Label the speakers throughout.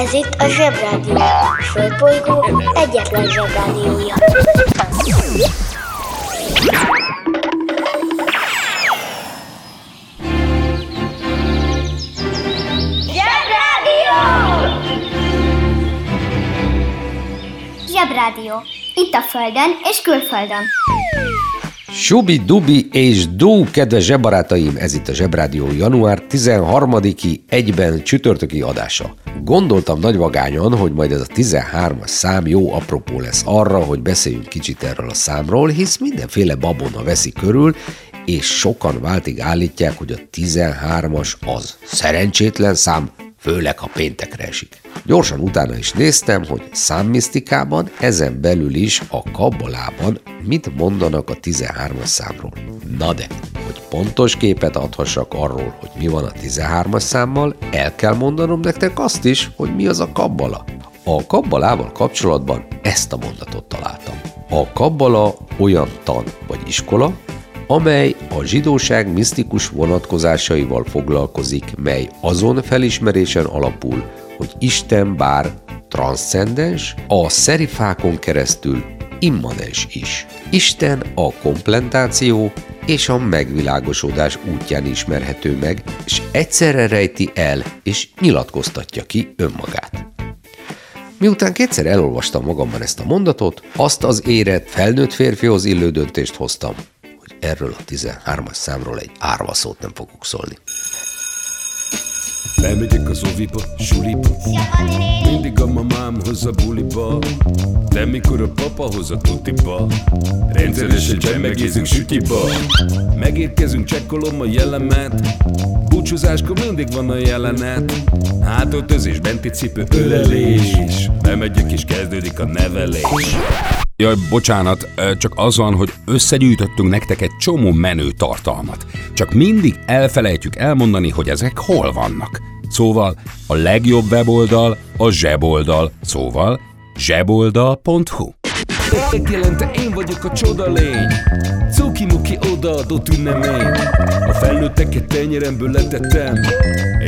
Speaker 1: Ez itt a Zsebrádió. A Földbolygó egyetlen Zsebrádiója.
Speaker 2: Zsebrádió! Zsebrádió. Itt a Földön és külföldön.
Speaker 3: Subi, dubi és dú, kedves zsebarátaim, ez itt a Zsebrádió január 13-i egyben csütörtöki adása. Gondoltam nagyvagányon, hogy majd ez a 13-as szám jó apropó lesz arra, hogy beszéljünk kicsit erről a számról, hisz mindenféle babona veszi körül, és sokan váltig állítják, hogy a 13-as az szerencsétlen szám, főleg ha péntekre esik. Gyorsan utána is néztem, hogy számmisztikában, ezen belül is a kabbalában mit mondanak a 13-as számról. Na de, hogy pontos képet adhassak arról, hogy mi van a 13-as számmal, el kell mondanom nektek azt is, hogy mi az a kabbala. A kabbalával kapcsolatban ezt a mondatot találtam. A kabbala olyan tan vagy iskola, amely a zsidóság misztikus vonatkozásaival foglalkozik, mely azon felismerésen alapul, hogy Isten bár transzcendens, a szerifákon keresztül immanens is. Isten a komplentáció és a megvilágosodás útján ismerhető meg, és egyszerre rejti el és nyilatkoztatja ki önmagát. Miután kétszer elolvastam magamban ezt a mondatot, azt az érett felnőtt férfihoz illő döntést hoztam, erről a 13-as számról egy árva szót nem fogok szólni.
Speaker 4: Bemegyek az oviba, suliba. Mindig a mamám hoz a buliba. De mikor a papa hoz a tutiba Rendszeresen csemmegézünk sütiba. Megérkezünk, csekkolom a jellemet. Búcsúzáskor mindig van a jelenet. Hátöltözés, benti cipő, ölelés. Bemegyek és kezdődik a nevelés
Speaker 5: Jaj, bocsánat, csak az van, hogy összegyűjtöttünk nektek egy csomó menő tartalmat. Csak mindig elfelejtjük elmondani, hogy ezek hol vannak. Szóval a legjobb weboldal a zseboldal, szóval zseboldal.hu.
Speaker 4: Megjelente én vagyok a csoda lény Cuki-muki odaadott ünnemény A felnőtteket tenyeremből letettem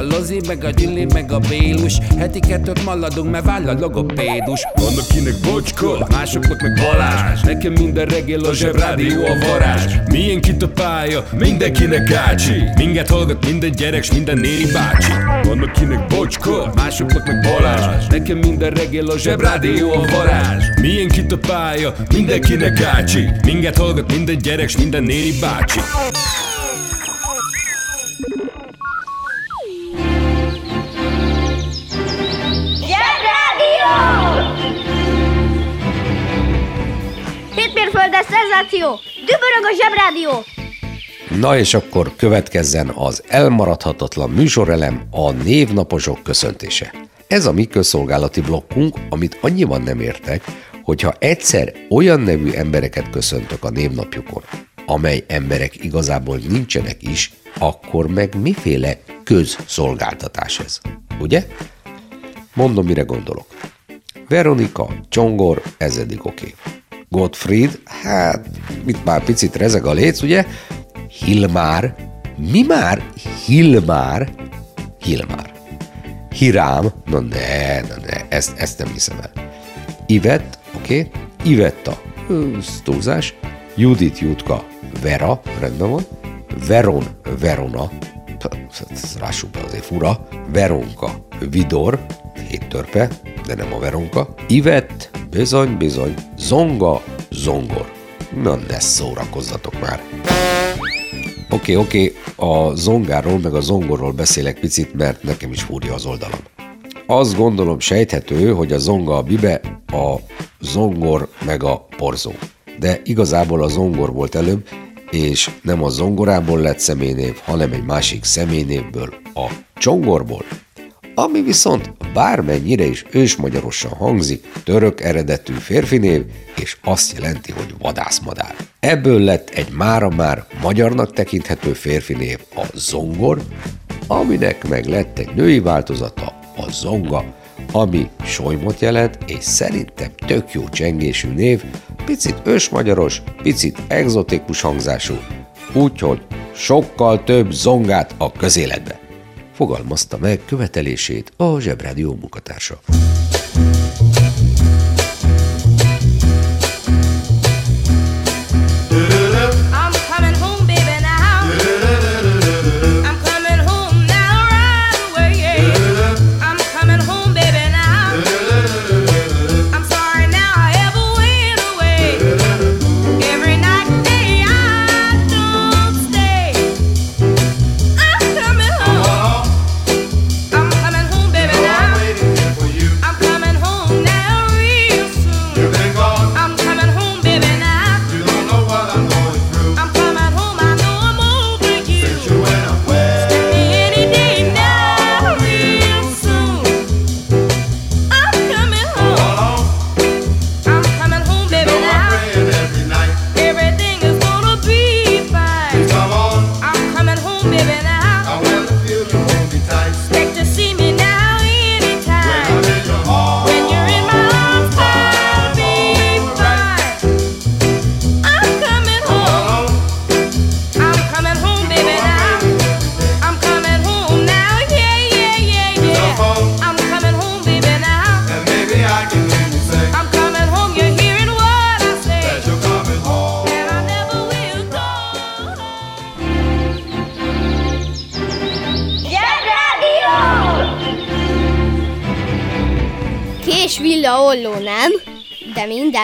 Speaker 6: a Lozi, meg a Gyüli, meg a Bélus. Heti kettőt maladunk, mert váll a logopédus.
Speaker 4: Van akinek bocska, másoknak meg Balázs. Nekem minden reggel a zsebrádió a varázs. Milyen itt a pálya, mindenkinek ácsi Minket hallgat minden gyerek, s minden néri bácsi. Van akinek bocska, másoknak meg Balázs. Nekem minden reggel a zsebrádió a varázs. Milyen itt a pálya, mindenkinek ácsi Minket hallgat minden gyerek, s minden néri bácsi
Speaker 2: Szenzáció! Dübörög a Zsebrádió!
Speaker 3: Na és akkor következzen az elmaradhatatlan műsorelem, a névnaposok köszöntése. Ez a mi közszolgálati blokkunk, amit annyiban nem értek, hogyha egyszer olyan nevű embereket köszöntök a névnapjukon, amely emberek igazából nincsenek is, akkor meg miféle közszolgáltatás ez, ugye? Mondom, mire gondolok. Veronika, Csongor, ez eddig oké. Okay. Gottfried, hát, mit már picit rezeg a léc, ugye? Hilmár, mi már? Hilmár, Hilmár. Hirám, na ne, na ne, ezt, ezt nem hiszem el. Ivett, oké, okay. Ivetta, túlzás. Judit Jutka, Vera, rendben van. Veron, Verona, lássuk be azért fura. Veronka, Vidor, hét törpe, de nem a Veronka. Ivett, bizony, bizony. Zonga, Zongor. Na ne szórakozzatok már. Oké, okay, oké, okay. a zongáról meg a zongorról beszélek picit, mert nekem is fúrja az oldalam. Azt gondolom sejthető, hogy a zonga a bibe, a zongor meg a porzó. De igazából a zongor volt előbb, és nem a zongorából lett személynév, hanem egy másik személynévből, a csongorból. ami viszont bármennyire is ősmagyarosan hangzik, török eredetű férfinév, és azt jelenti, hogy vadászmadár. Ebből lett egy mára már magyarnak tekinthető férfinév a zongor, aminek meg lett egy női változata, a zonga, ami solymot jelent, és szerintem tök jó csengésű név, picit ősmagyaros, picit egzotikus hangzású, úgyhogy sokkal több zongát a közéletbe. Fogalmazta meg követelését a Zsebrádió munkatársa.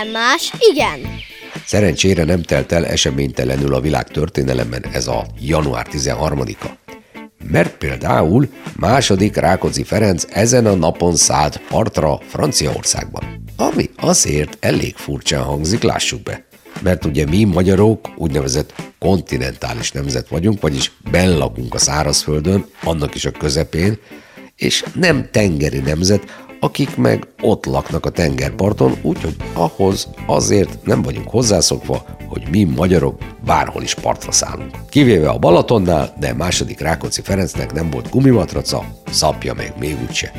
Speaker 2: Minden más igen.
Speaker 3: Szerencsére nem telt el eseménytelenül a világ történelemben ez a január 13-a. Mert például második Rákóczi Ferenc ezen a napon szállt partra Franciaországban. Ami azért elég furcsán hangzik, lássuk be. Mert ugye mi magyarok úgynevezett kontinentális nemzet vagyunk, vagyis bellakunk a szárazföldön, annak is a közepén, és nem tengeri nemzet, akik meg ott laknak a tengerparton, úgyhogy ahhoz azért nem vagyunk hozzászokva, hogy mi magyarok bárhol is partra szállunk. Kivéve a Balatonnál, de második Rákóczi Ferencnek nem volt gumimatraca, szapja meg még úgyse.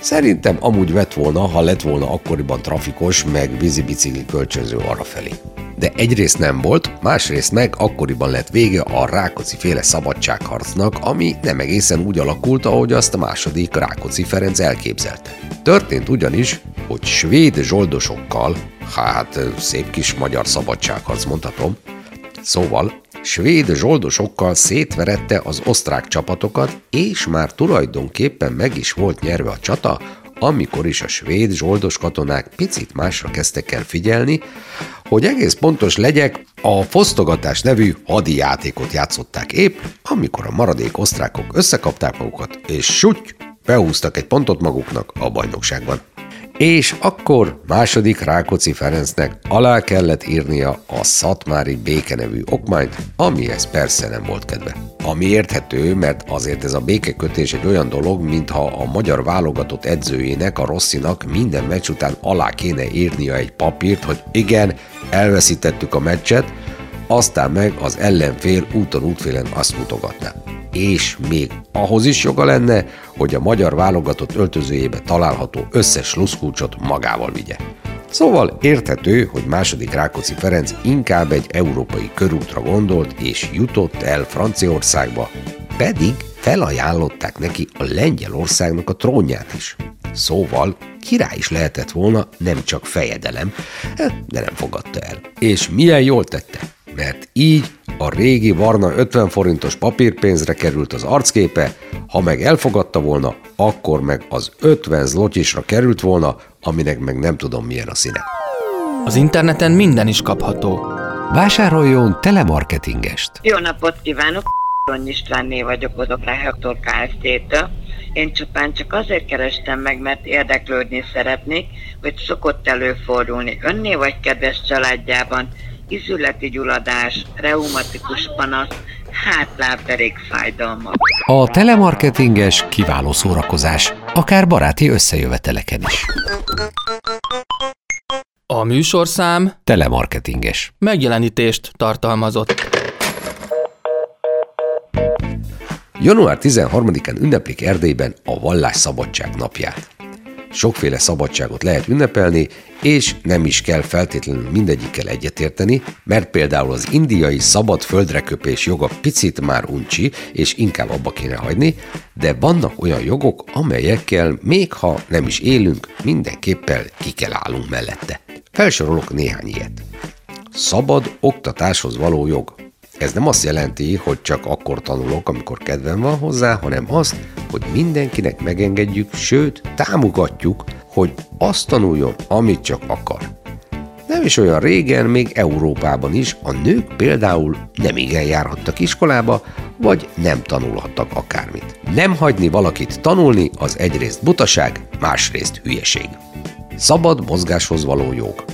Speaker 3: Szerintem amúgy vett volna, ha lett volna akkoriban trafikos, meg vízibicikli kölcsönző arrafelé. De egyrészt nem volt, másrészt meg akkoriban lett vége a Rákóczi féle szabadságharcnak, ami nem egészen úgy alakult, ahogy azt a második Rákóczi Ferenc elképzelte. Történt ugyanis, hogy svéd zsoldosokkal, hát szép kis magyar szabadságharc mondhatom, Szóval svéd zsoldosokkal szétverette az osztrák csapatokat, és már tulajdonképpen meg is volt nyerve a csata, amikor is a svéd zsoldos katonák picit másra kezdtek el figyelni, hogy egész pontos legyek, a fosztogatás nevű hadi játékot játszották épp, amikor a maradék osztrákok összekapták magukat, és suty, behúztak egy pontot maguknak a bajnokságban. És akkor második Rákóczi Ferencnek alá kellett írnia a Szatmári béke nevű okmányt, amihez persze nem volt kedve. Ami érthető, mert azért ez a békekötés egy olyan dolog, mintha a magyar válogatott edzőjének, a Rosszinak minden meccs után alá kéne írnia egy papírt, hogy igen, elveszítettük a meccset, aztán meg az ellenfél úton útfélen azt mutogatná. És még ahhoz is joga lenne, hogy a magyar válogatott öltözőjébe található összes luszkulcsot magával vigye. Szóval érthető, hogy második Rákóczi Ferenc inkább egy európai körútra gondolt, és jutott el Franciaországba, pedig felajánlották neki a Lengyelországnak a trónját is. Szóval király is lehetett volna, nem csak fejedelem, de nem fogadta el. És milyen jól tette, mert így a régi Varna 50 forintos papírpénzre került az arcképe, ha meg elfogadta volna, akkor meg az 50 zlotyisra került volna, aminek meg nem tudom milyen a színe.
Speaker 7: Az interneten minden is kapható.
Speaker 3: Vásároljon telemarketingest!
Speaker 8: Jó napot kívánok! Ronny Istvánné vagyok Odopra Hektor Kft-től. Én csupán csak azért kerestem meg, mert érdeklődni szeretnék, hogy szokott előfordulni önné vagy kedves családjában izületi gyulladás, reumatikus panasz, hátlábderék fájdalmak.
Speaker 3: A telemarketinges kiváló szórakozás, akár baráti összejöveteleken is.
Speaker 7: A műsorszám
Speaker 3: Telemarketinges.
Speaker 7: megjelenítést tartalmazott.
Speaker 3: Január 13-án ünneplik Erdélyben a vallásszabadság napját. Sokféle szabadságot lehet ünnepelni, és nem is kell feltétlenül mindegyikkel egyetérteni, mert például az indiai szabad földreköpés joga picit már uncsi, és inkább abba kéne hagyni, de vannak olyan jogok, amelyekkel még ha nem is élünk, mindenképpen ki kell állunk mellette. Felsorolok néhány ilyet. Szabad oktatáshoz való jog. Ez nem azt jelenti, hogy csak akkor tanulok, amikor kedvem van hozzá, hanem azt, hogy mindenkinek megengedjük, sőt, támogatjuk, hogy azt tanuljon, amit csak akar. Nem is olyan régen, még Európában is a nők például nem igen járhattak iskolába, vagy nem tanulhattak akármit. Nem hagyni valakit tanulni az egyrészt butaság, másrészt hülyeség. Szabad mozgáshoz való jog.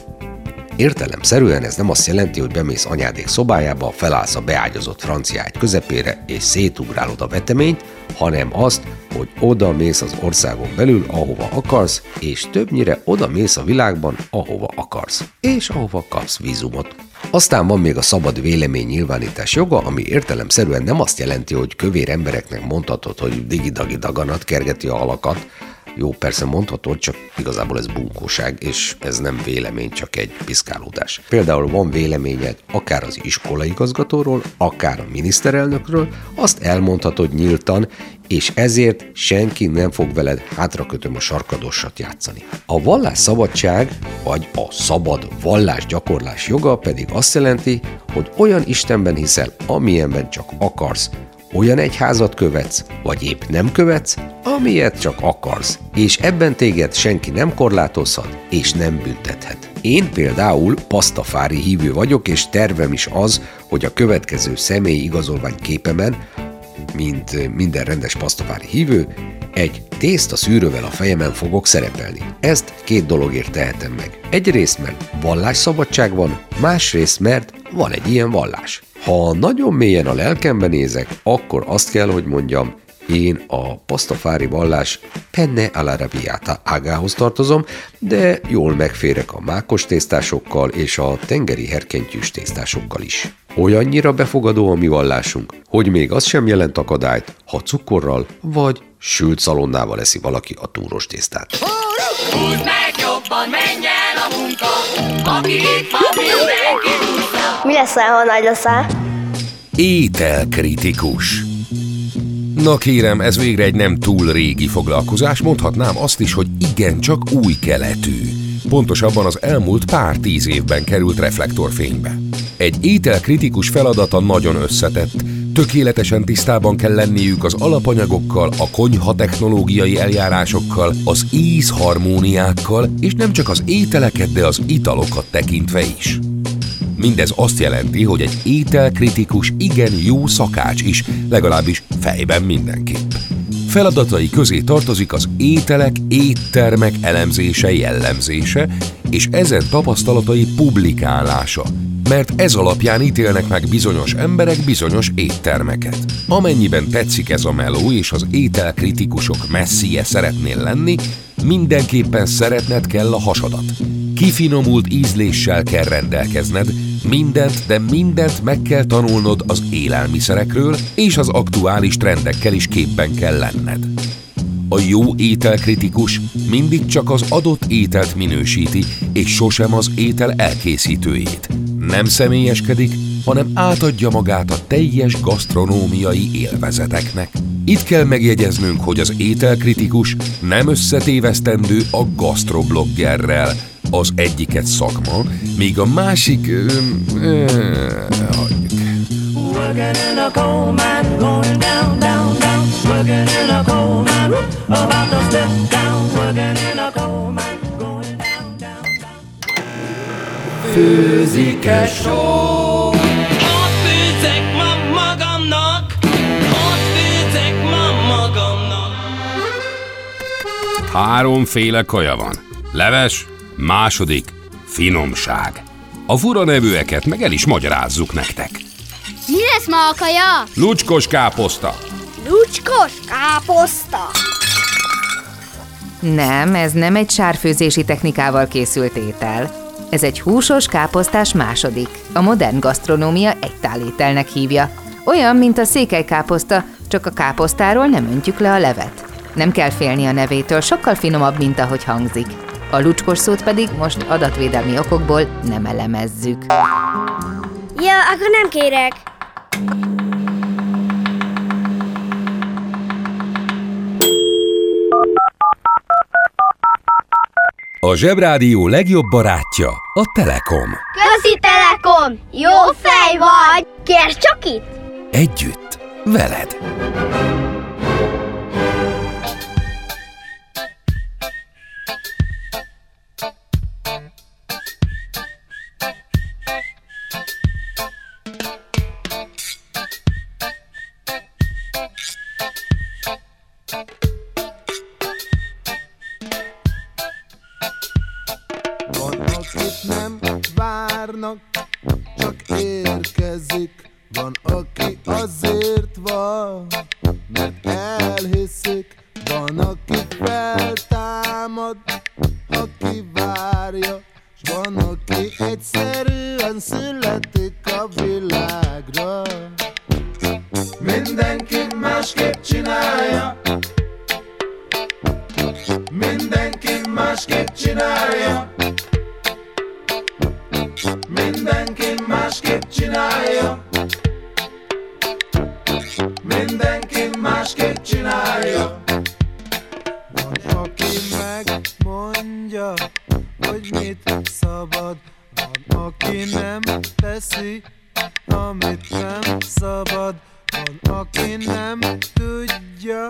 Speaker 3: Értelemszerűen ez nem azt jelenti, hogy bemész anyádék szobájába, felállsz a beágyazott francia ágy közepére és szétugrálod a veteményt, hanem azt, hogy oda mész az országon belül, ahova akarsz, és többnyire oda mész a világban, ahova akarsz, és ahova kapsz vízumot. Aztán van még a szabad vélemény nyilvánítás joga, ami értelemszerűen nem azt jelenti, hogy kövér embereknek mondhatod, hogy digidagi daganat kergeti a halakat, jó, persze mondhatod, csak igazából ez bunkóság, és ez nem vélemény, csak egy piszkálódás. Például van véleményed akár az iskolaigazgatóról, akár a miniszterelnökről, azt elmondhatod nyíltan, és ezért senki nem fog veled hátrakötöm a sarkadosat játszani. A vallásszabadság, vagy a szabad vallás gyakorlás joga pedig azt jelenti, hogy olyan Istenben hiszel, amilyenben csak akarsz, olyan egyházat követsz, vagy épp nem követsz, amilyet csak akarsz, és ebben téged senki nem korlátozhat, és nem büntethet. Én például pasztafári hívő vagyok, és tervem is az, hogy a következő személy igazolvány képemen, mint minden rendes pasztafári hívő, egy tészta szűrővel a fejemen fogok szerepelni. Ezt két dologért tehetem meg. Egyrészt, mert vallásszabadság van, másrészt, mert van egy ilyen vallás. Ha nagyon mélyen a lelkembe nézek, akkor azt kell, hogy mondjam, én a pasztafári vallás penne all'arabiata ágához tartozom, de jól megférek a mákos tésztásokkal és a tengeri herkentyűs tésztásokkal is. Olyannyira befogadó a mi vallásunk, hogy még az sem jelent akadályt, ha cukorral vagy sült szalonnával eszi valaki a túros tésztát.
Speaker 9: Húzd meg jobban, menj el a munka, aki itt van, mindenki.
Speaker 1: Mi leszel, ha nagy leszel?
Speaker 5: Ételkritikus. Na kérem, ez végre egy nem túl régi foglalkozás, mondhatnám azt is, hogy igencsak új keletű. Pontosabban az elmúlt pár tíz évben került reflektorfénybe. Egy ételkritikus feladata nagyon összetett, tökéletesen tisztában kell lenniük az alapanyagokkal, a konyha technológiai eljárásokkal, az ízharmóniákkal, és nem csak az ételeket, de az italokat tekintve is. Mindez azt jelenti, hogy egy ételkritikus igen jó szakács is, legalábbis fejben mindenképp. Feladatai közé tartozik az ételek, éttermek elemzése, jellemzése, és ezen tapasztalatai publikálása, mert ez alapján ítélnek meg bizonyos emberek bizonyos éttermeket. Amennyiben tetszik ez a meló, és az ételkritikusok messzije szeretnél lenni, mindenképpen szeretned kell a hasadat. Kifinomult ízléssel kell rendelkezned, mindent, de mindent meg kell tanulnod az élelmiszerekről, és az aktuális trendekkel is képben kell lenned. A jó ételkritikus mindig csak az adott ételt minősíti, és sosem az étel elkészítőjét. Nem személyeskedik, hanem átadja magát a teljes gasztronómiai élvezeteknek. Itt kell megjegyeznünk, hogy az ételkritikus nem összetévesztendő a gasztrobloggerrel. Az egyiket szakma, míg a másik... Ö.
Speaker 9: Working in a coal mine, about to step down. Working in a coal mine,
Speaker 7: Főzike show.
Speaker 9: Ott főzek ma magamnak, ott főzek ma magamnak.
Speaker 5: Háromféle kaja van. Leves, második, finomság. A fura nevűeket meg el is magyarázzuk nektek.
Speaker 2: Mi lesz ma a kaja?
Speaker 5: Lucskos káposzta.
Speaker 2: Lucskos káposzta.
Speaker 10: Nem, ez nem egy sárfőzési technikával készült étel. Ez egy húsos káposztás második. A modern gasztronómia egy tálételnek hívja. Olyan, mint a székelykáposzta, csak a káposztáról nem öntjük le a levet. Nem kell félni a nevétől, sokkal finomabb, mint ahogy hangzik. A lucskos szót pedig most adatvédelmi okokból nem elemezzük.
Speaker 1: Ja, akkor nem kérek.
Speaker 5: A Zsebrádió legjobb barátja a Telekom.
Speaker 2: Közi Telekom! Jó fej vagy! Kérd csak itt!
Speaker 5: Együtt, veled.
Speaker 11: Csak érkezik. Van, aki nem teszi, amit nem szabad. Van, aki nem tudja,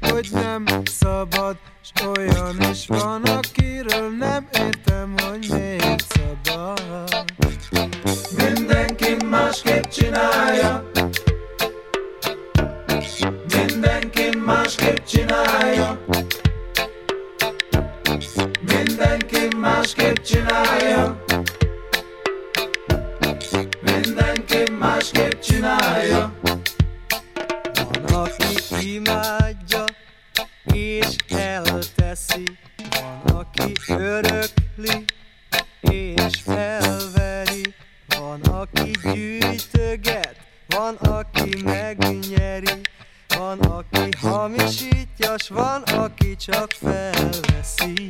Speaker 11: hogy nem szabad. S olyan is van, akiről nem értem, hogy miért szabad. Mindenki másképp csinálja. Mindenki másképp csinálja. Mindenki másképp csinálja. Mindenki másképp csinálja. Van, aki imádja, és elteszi. Van, aki örökli, és felveri. Van, aki gyűjtöget, van, aki megnyeri. Van, aki hamisítja, s van, aki csak felveszi.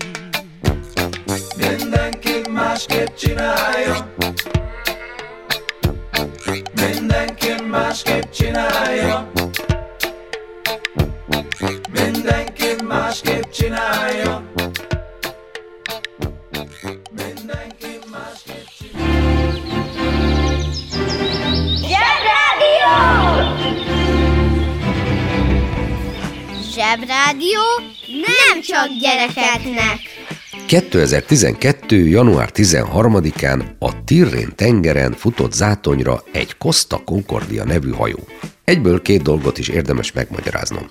Speaker 11: Mindenki másképp csinálja. Másképp csinálja. Mindenki másképp csinálja. Mindenki másképp
Speaker 2: Zsebrádió! Zsebrádió nem csak gyerekeknek.
Speaker 3: 2012. január 13-án a Tirrén tengeren futott zátonyra egy Costa Concordia nevű hajó. Egyből két dolgot is érdemes megmagyaráznom.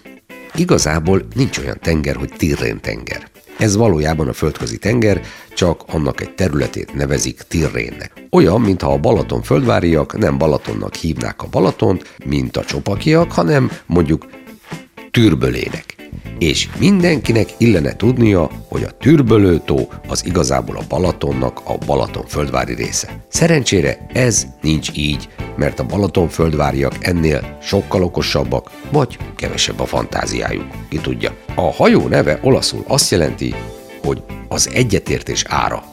Speaker 3: Igazából nincs olyan tenger, hogy Tirrén tenger. Ez valójában a földközi tenger, csak annak egy területét nevezik Tirrénnek. Olyan, mintha a Balaton földváriak nem Balatonnak hívnák a Balatont, mint a csopakiak, hanem mondjuk Türbölének. És mindenkinek illene tudnia, hogy a Türbölőtó az igazából a Balatonnak a Balaton földvári része. Szerencsére ez nincs így, mert a Balaton földváriak ennél sokkal okosabbak, vagy kevesebb a fantáziájuk, ki tudja. A hajó neve olaszul azt jelenti, hogy az egyetértés ára,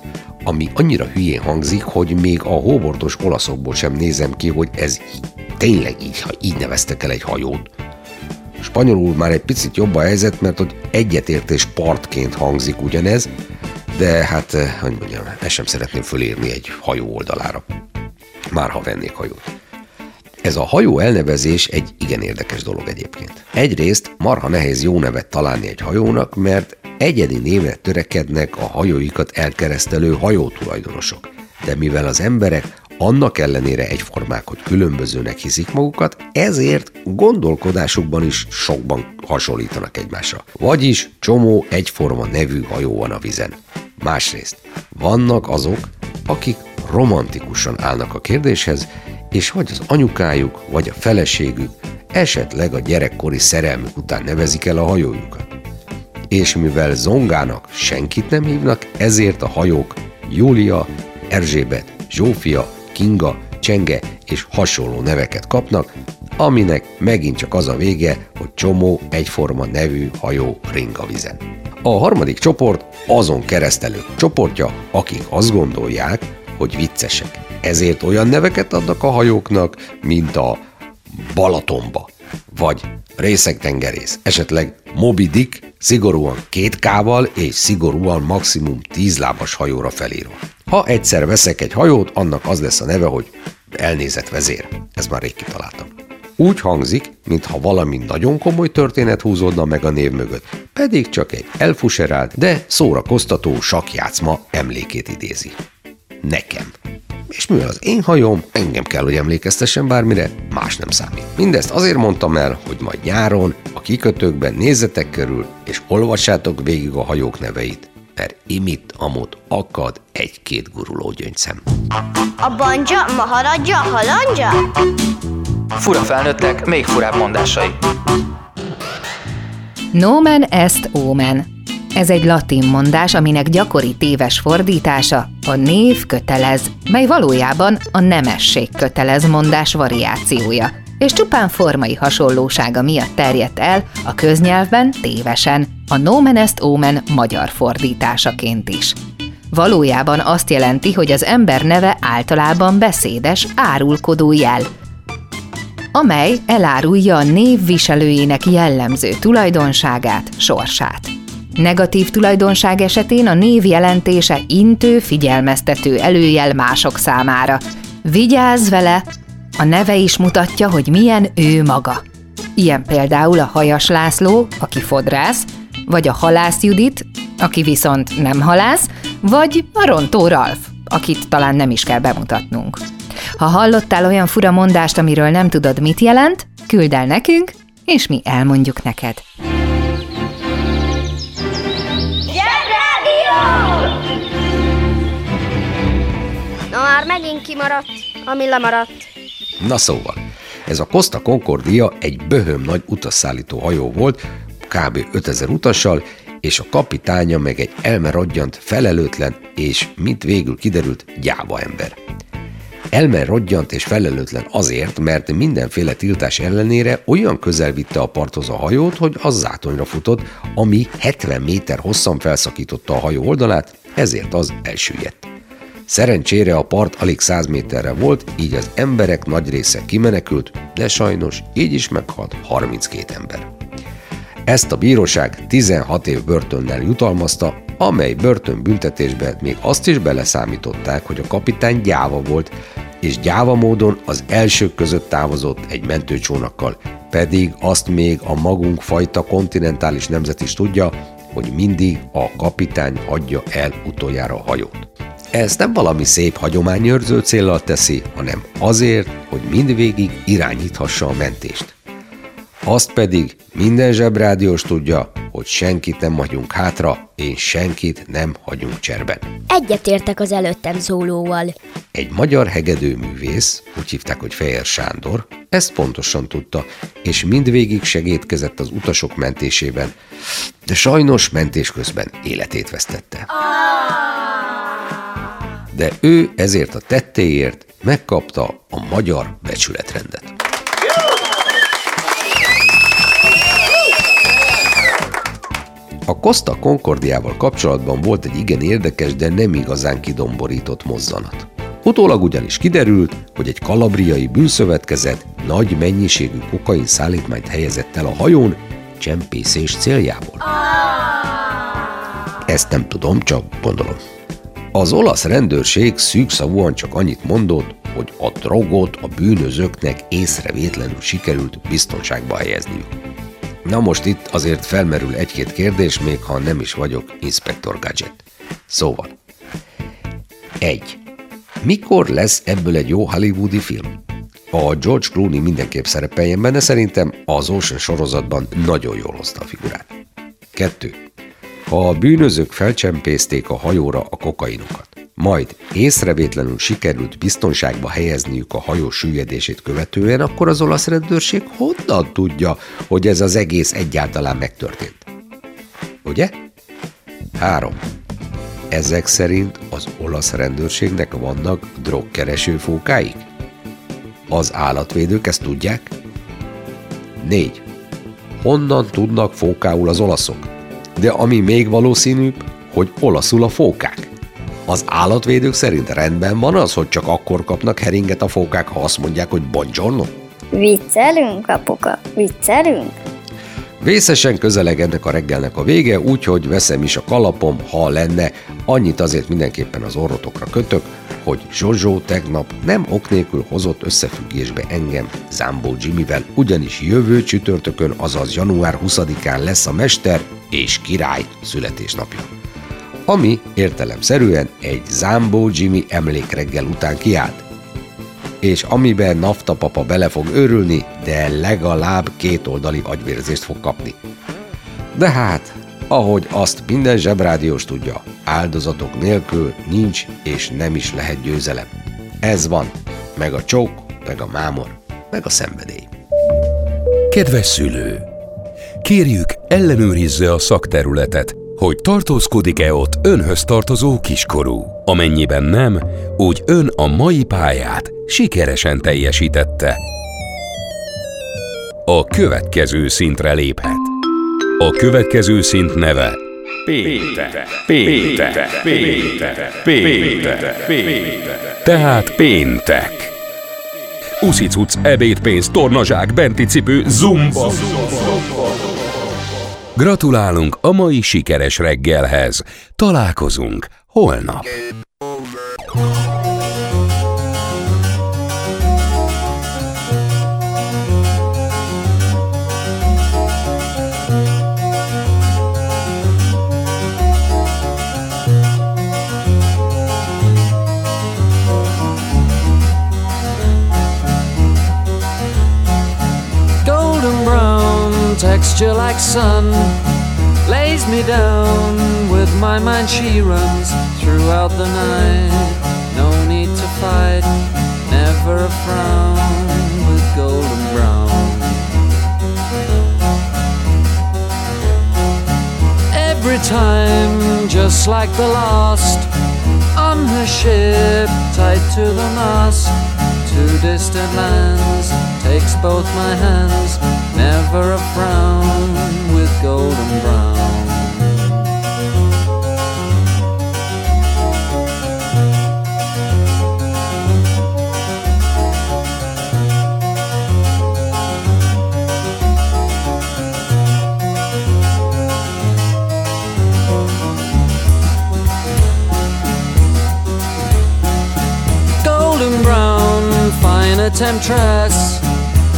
Speaker 3: ami annyira hülyén hangzik, hogy még a hóbortos olaszokból sem nézem ki, hogy ez így, tényleg így, ha így neveztek el egy hajót. Spanyolul már egy picit jobb a helyzet, mert hogy egyetértés partként hangzik ugyanez, de hát, eh, hogy mondjam, ezt sem szeretném fölírni egy hajó oldalára. Már ha vennék hajót. Ez a hajó elnevezés egy igen érdekes dolog egyébként. Egyrészt marha nehéz jó nevet találni egy hajónak, mert egyedi névre törekednek a hajóikat elkeresztelő hajótulajdonosok. De mivel az emberek annak ellenére egyformák, hogy különbözőnek hiszik magukat, ezért gondolkodásukban is sokban hasonlítanak egymásra. Vagyis csomó egyforma nevű hajó van a vizen. Másrészt, vannak azok, akik romantikusan állnak a kérdéshez, és vagy az anyukájuk, vagy a feleségük, esetleg a gyerekkori szerelmük után nevezik el a hajójukat. És mivel Zongának senkit nem hívnak, ezért a hajók Júlia, Erzsébet, Zsófia, Kinga, Csenge és hasonló neveket kapnak, aminek megint csak az a vége, hogy csomó egyforma nevű hajó ring a vizen. A harmadik csoport azon keresztelők csoportja, akik azt gondolják, hogy viccesek. Ezért olyan neveket adnak a hajóknak, mint a Balatonba, vagy részegtengerész, esetleg Moby Dick, szigorúan két kával és szigorúan maximum tíz lábas hajóra felírva. Ha egyszer veszek egy hajót, annak az lesz a neve, hogy elnézett vezér. Ez már rég kitaláltam. Úgy hangzik, mintha valami nagyon komoly történet húzódna meg a név mögött, pedig csak egy elfuserált, de szórakoztató sakjátszma emlékét idézi. Nekem. És mivel az én hajóm, engem kell, hogy emlékeztessen bármire, más nem számít. Mindezt azért mondtam el, hogy majd nyáron a kikötőkben nézzetek körül, és olvassátok végig a hajók neveit, mert imit amott akad egy-két guruló gyöngyszem.
Speaker 2: A banja, maharadja, halandja?
Speaker 7: Fura felnőttek, még furább mondásai.
Speaker 10: Nomen est omen. Ez egy latin mondás, aminek gyakori téves fordítása a név kötelez, mely valójában a nemesség kötelez mondás variációja, és csupán formai hasonlósága miatt terjedt el a köznyelvben tévesen, a nomen est omen magyar fordításaként is. Valójában azt jelenti, hogy az ember neve általában beszédes, árulkodó jel, amely elárulja a név viselőjének jellemző tulajdonságát, sorsát. Negatív tulajdonság esetén a név jelentése intő, figyelmeztető előjel mások számára. Vigyázz vele, a neve is mutatja, hogy milyen ő maga. Ilyen például a Hajas László, aki fodrász, vagy a Halász Judit, aki viszont nem halász, vagy a Rontó Ralf, akit talán nem is kell bemutatnunk. Ha hallottál olyan fura mondást, amiről nem tudod, mit jelent, küld el nekünk, és mi elmondjuk neked.
Speaker 2: Na már megint kimaradt, ami lemaradt.
Speaker 3: Na szóval, ez a Costa Concordia egy böhöm nagy utasszállító hajó volt, kb. 5000 utassal, és a kapitánya meg egy elmerodjant, felelőtlen és, mint végül kiderült, gyáva ember. Elmer rodjant és felelőtlen azért, mert mindenféle tiltás ellenére olyan közel vitte a parthoz a hajót, hogy az zátonyra futott, ami 70 méter hosszan felszakította a hajó oldalát, ezért az elsüllyedt. Szerencsére a part alig 100 méterre volt, így az emberek nagy része kimenekült, de sajnos így is meghalt 32 ember. Ezt a bíróság 16 év börtönnel jutalmazta, amely börtönbüntetésbe még azt is beleszámították, hogy a kapitány gyáva volt, és gyáva módon az elsők között távozott egy mentőcsónakkal, pedig azt még a magunk fajta kontinentális nemzet is tudja, hogy mindig a kapitány adja el utoljára a hajót. Ez nem valami szép hagyományőrző célral teszi, hanem azért, hogy mindvégig irányíthassa a mentést. Azt pedig minden zsebrádiós tudja, hogy senkit nem hagyunk hátra, és senkit nem hagyunk cserben.
Speaker 1: Egyetértek az előttem szólóval.
Speaker 3: Egy magyar hegedőművész, úgy hívták, hogy Fehér Sándor, ezt pontosan tudta, és mindvégig segítkezett az utasok mentésében, de sajnos mentés közben életét vesztette. De ő ezért a tettéért megkapta a magyar becsületrendet. A Costa Concordiával kapcsolatban volt egy igen érdekes, de nem igazán kidomborított mozzanat. Utólag ugyanis kiderült, hogy egy kalabriai bűnszövetkezet nagy mennyiségű kokain szállítmányt helyezett el a hajón csempészés céljából. Ezt nem tudom, csak gondolom. Az olasz rendőrség szűkszavúan csak annyit mondott, hogy a drogot a bűnözőknek észrevétlenül sikerült biztonságba helyezniük. Na most itt azért felmerül egy-két kérdés, még ha nem is vagyok Inspector Gadget. Szóval. 1. Mikor lesz ebből egy jó hollywoodi film? A George Clooney mindenképp szerepeljen benne, szerintem az Ocean sorozatban nagyon jól hozta a figurát. 2. A bűnözők felcsempészték a hajóra a kokainukat, majd észrevétlenül sikerült biztonságba helyezniük a hajó süllyedését követően, akkor az olasz rendőrség honnan tudja, hogy ez az egész egyáltalán megtörtént? Ugye? 3. Ezek szerint az olasz rendőrségnek vannak drogkereső fókáik? Az állatvédők ezt tudják? 4. Honnan tudnak fókául az olaszok? De ami még valószínűbb, hogy olaszul a fókák. Az állatvédők szerint rendben van az, hogy csak akkor kapnak heringet a fókák, ha azt mondják, hogy buongiorno?
Speaker 1: Viccelünk, apuka? Viccelünk?
Speaker 3: Vészesen közeleg ennek a reggelnek a vége, úgyhogy veszem is a kalapom, ha lenne, annyit azért mindenképpen az orrotokra kötök, hogy Zsozsó tegnap nem ok nélkül hozott összefüggésbe engem Zambó Jimmyvel, ugyanis jövő csütörtökön, azaz január 20-án lesz a mester és király születésnapja. Ami értelemszerűen egy Zambó Jimmy emlékreggel után kiállt és amiben Nafta papa bele fog őrülni, de legalább két oldali agyvérzést fog kapni. De hát, ahogy azt minden zsebrádiós tudja, áldozatok nélkül nincs és nem is lehet győzelem. Ez van, meg a csók, meg a mámor, meg a szenvedély.
Speaker 5: Kedves szülő! Kérjük, ellenőrizze a szakterületet, hogy tartózkodik-e ott önhöz tartozó kiskorú. Amennyiben nem, úgy ön a mai pályát sikeresen teljesítette. A következő szintre léphet. A következő szint neve
Speaker 4: Péntek, péntek, péntek, péntek, péntek.
Speaker 5: Tehát péntek. Uszicuc, ebédpénz, tornazsák, benti cipő, zumba. Gratulálunk a mai sikeres reggelhez. Találkozunk holnap.
Speaker 12: Texture like sun lays me down with my mind. She runs throughout the night. No need to fight never a frown with golden brown. Every time just like the last on her ship tied to the mast to distant lands takes both my hands never a frown with golden brown. Golden brown fine a temptress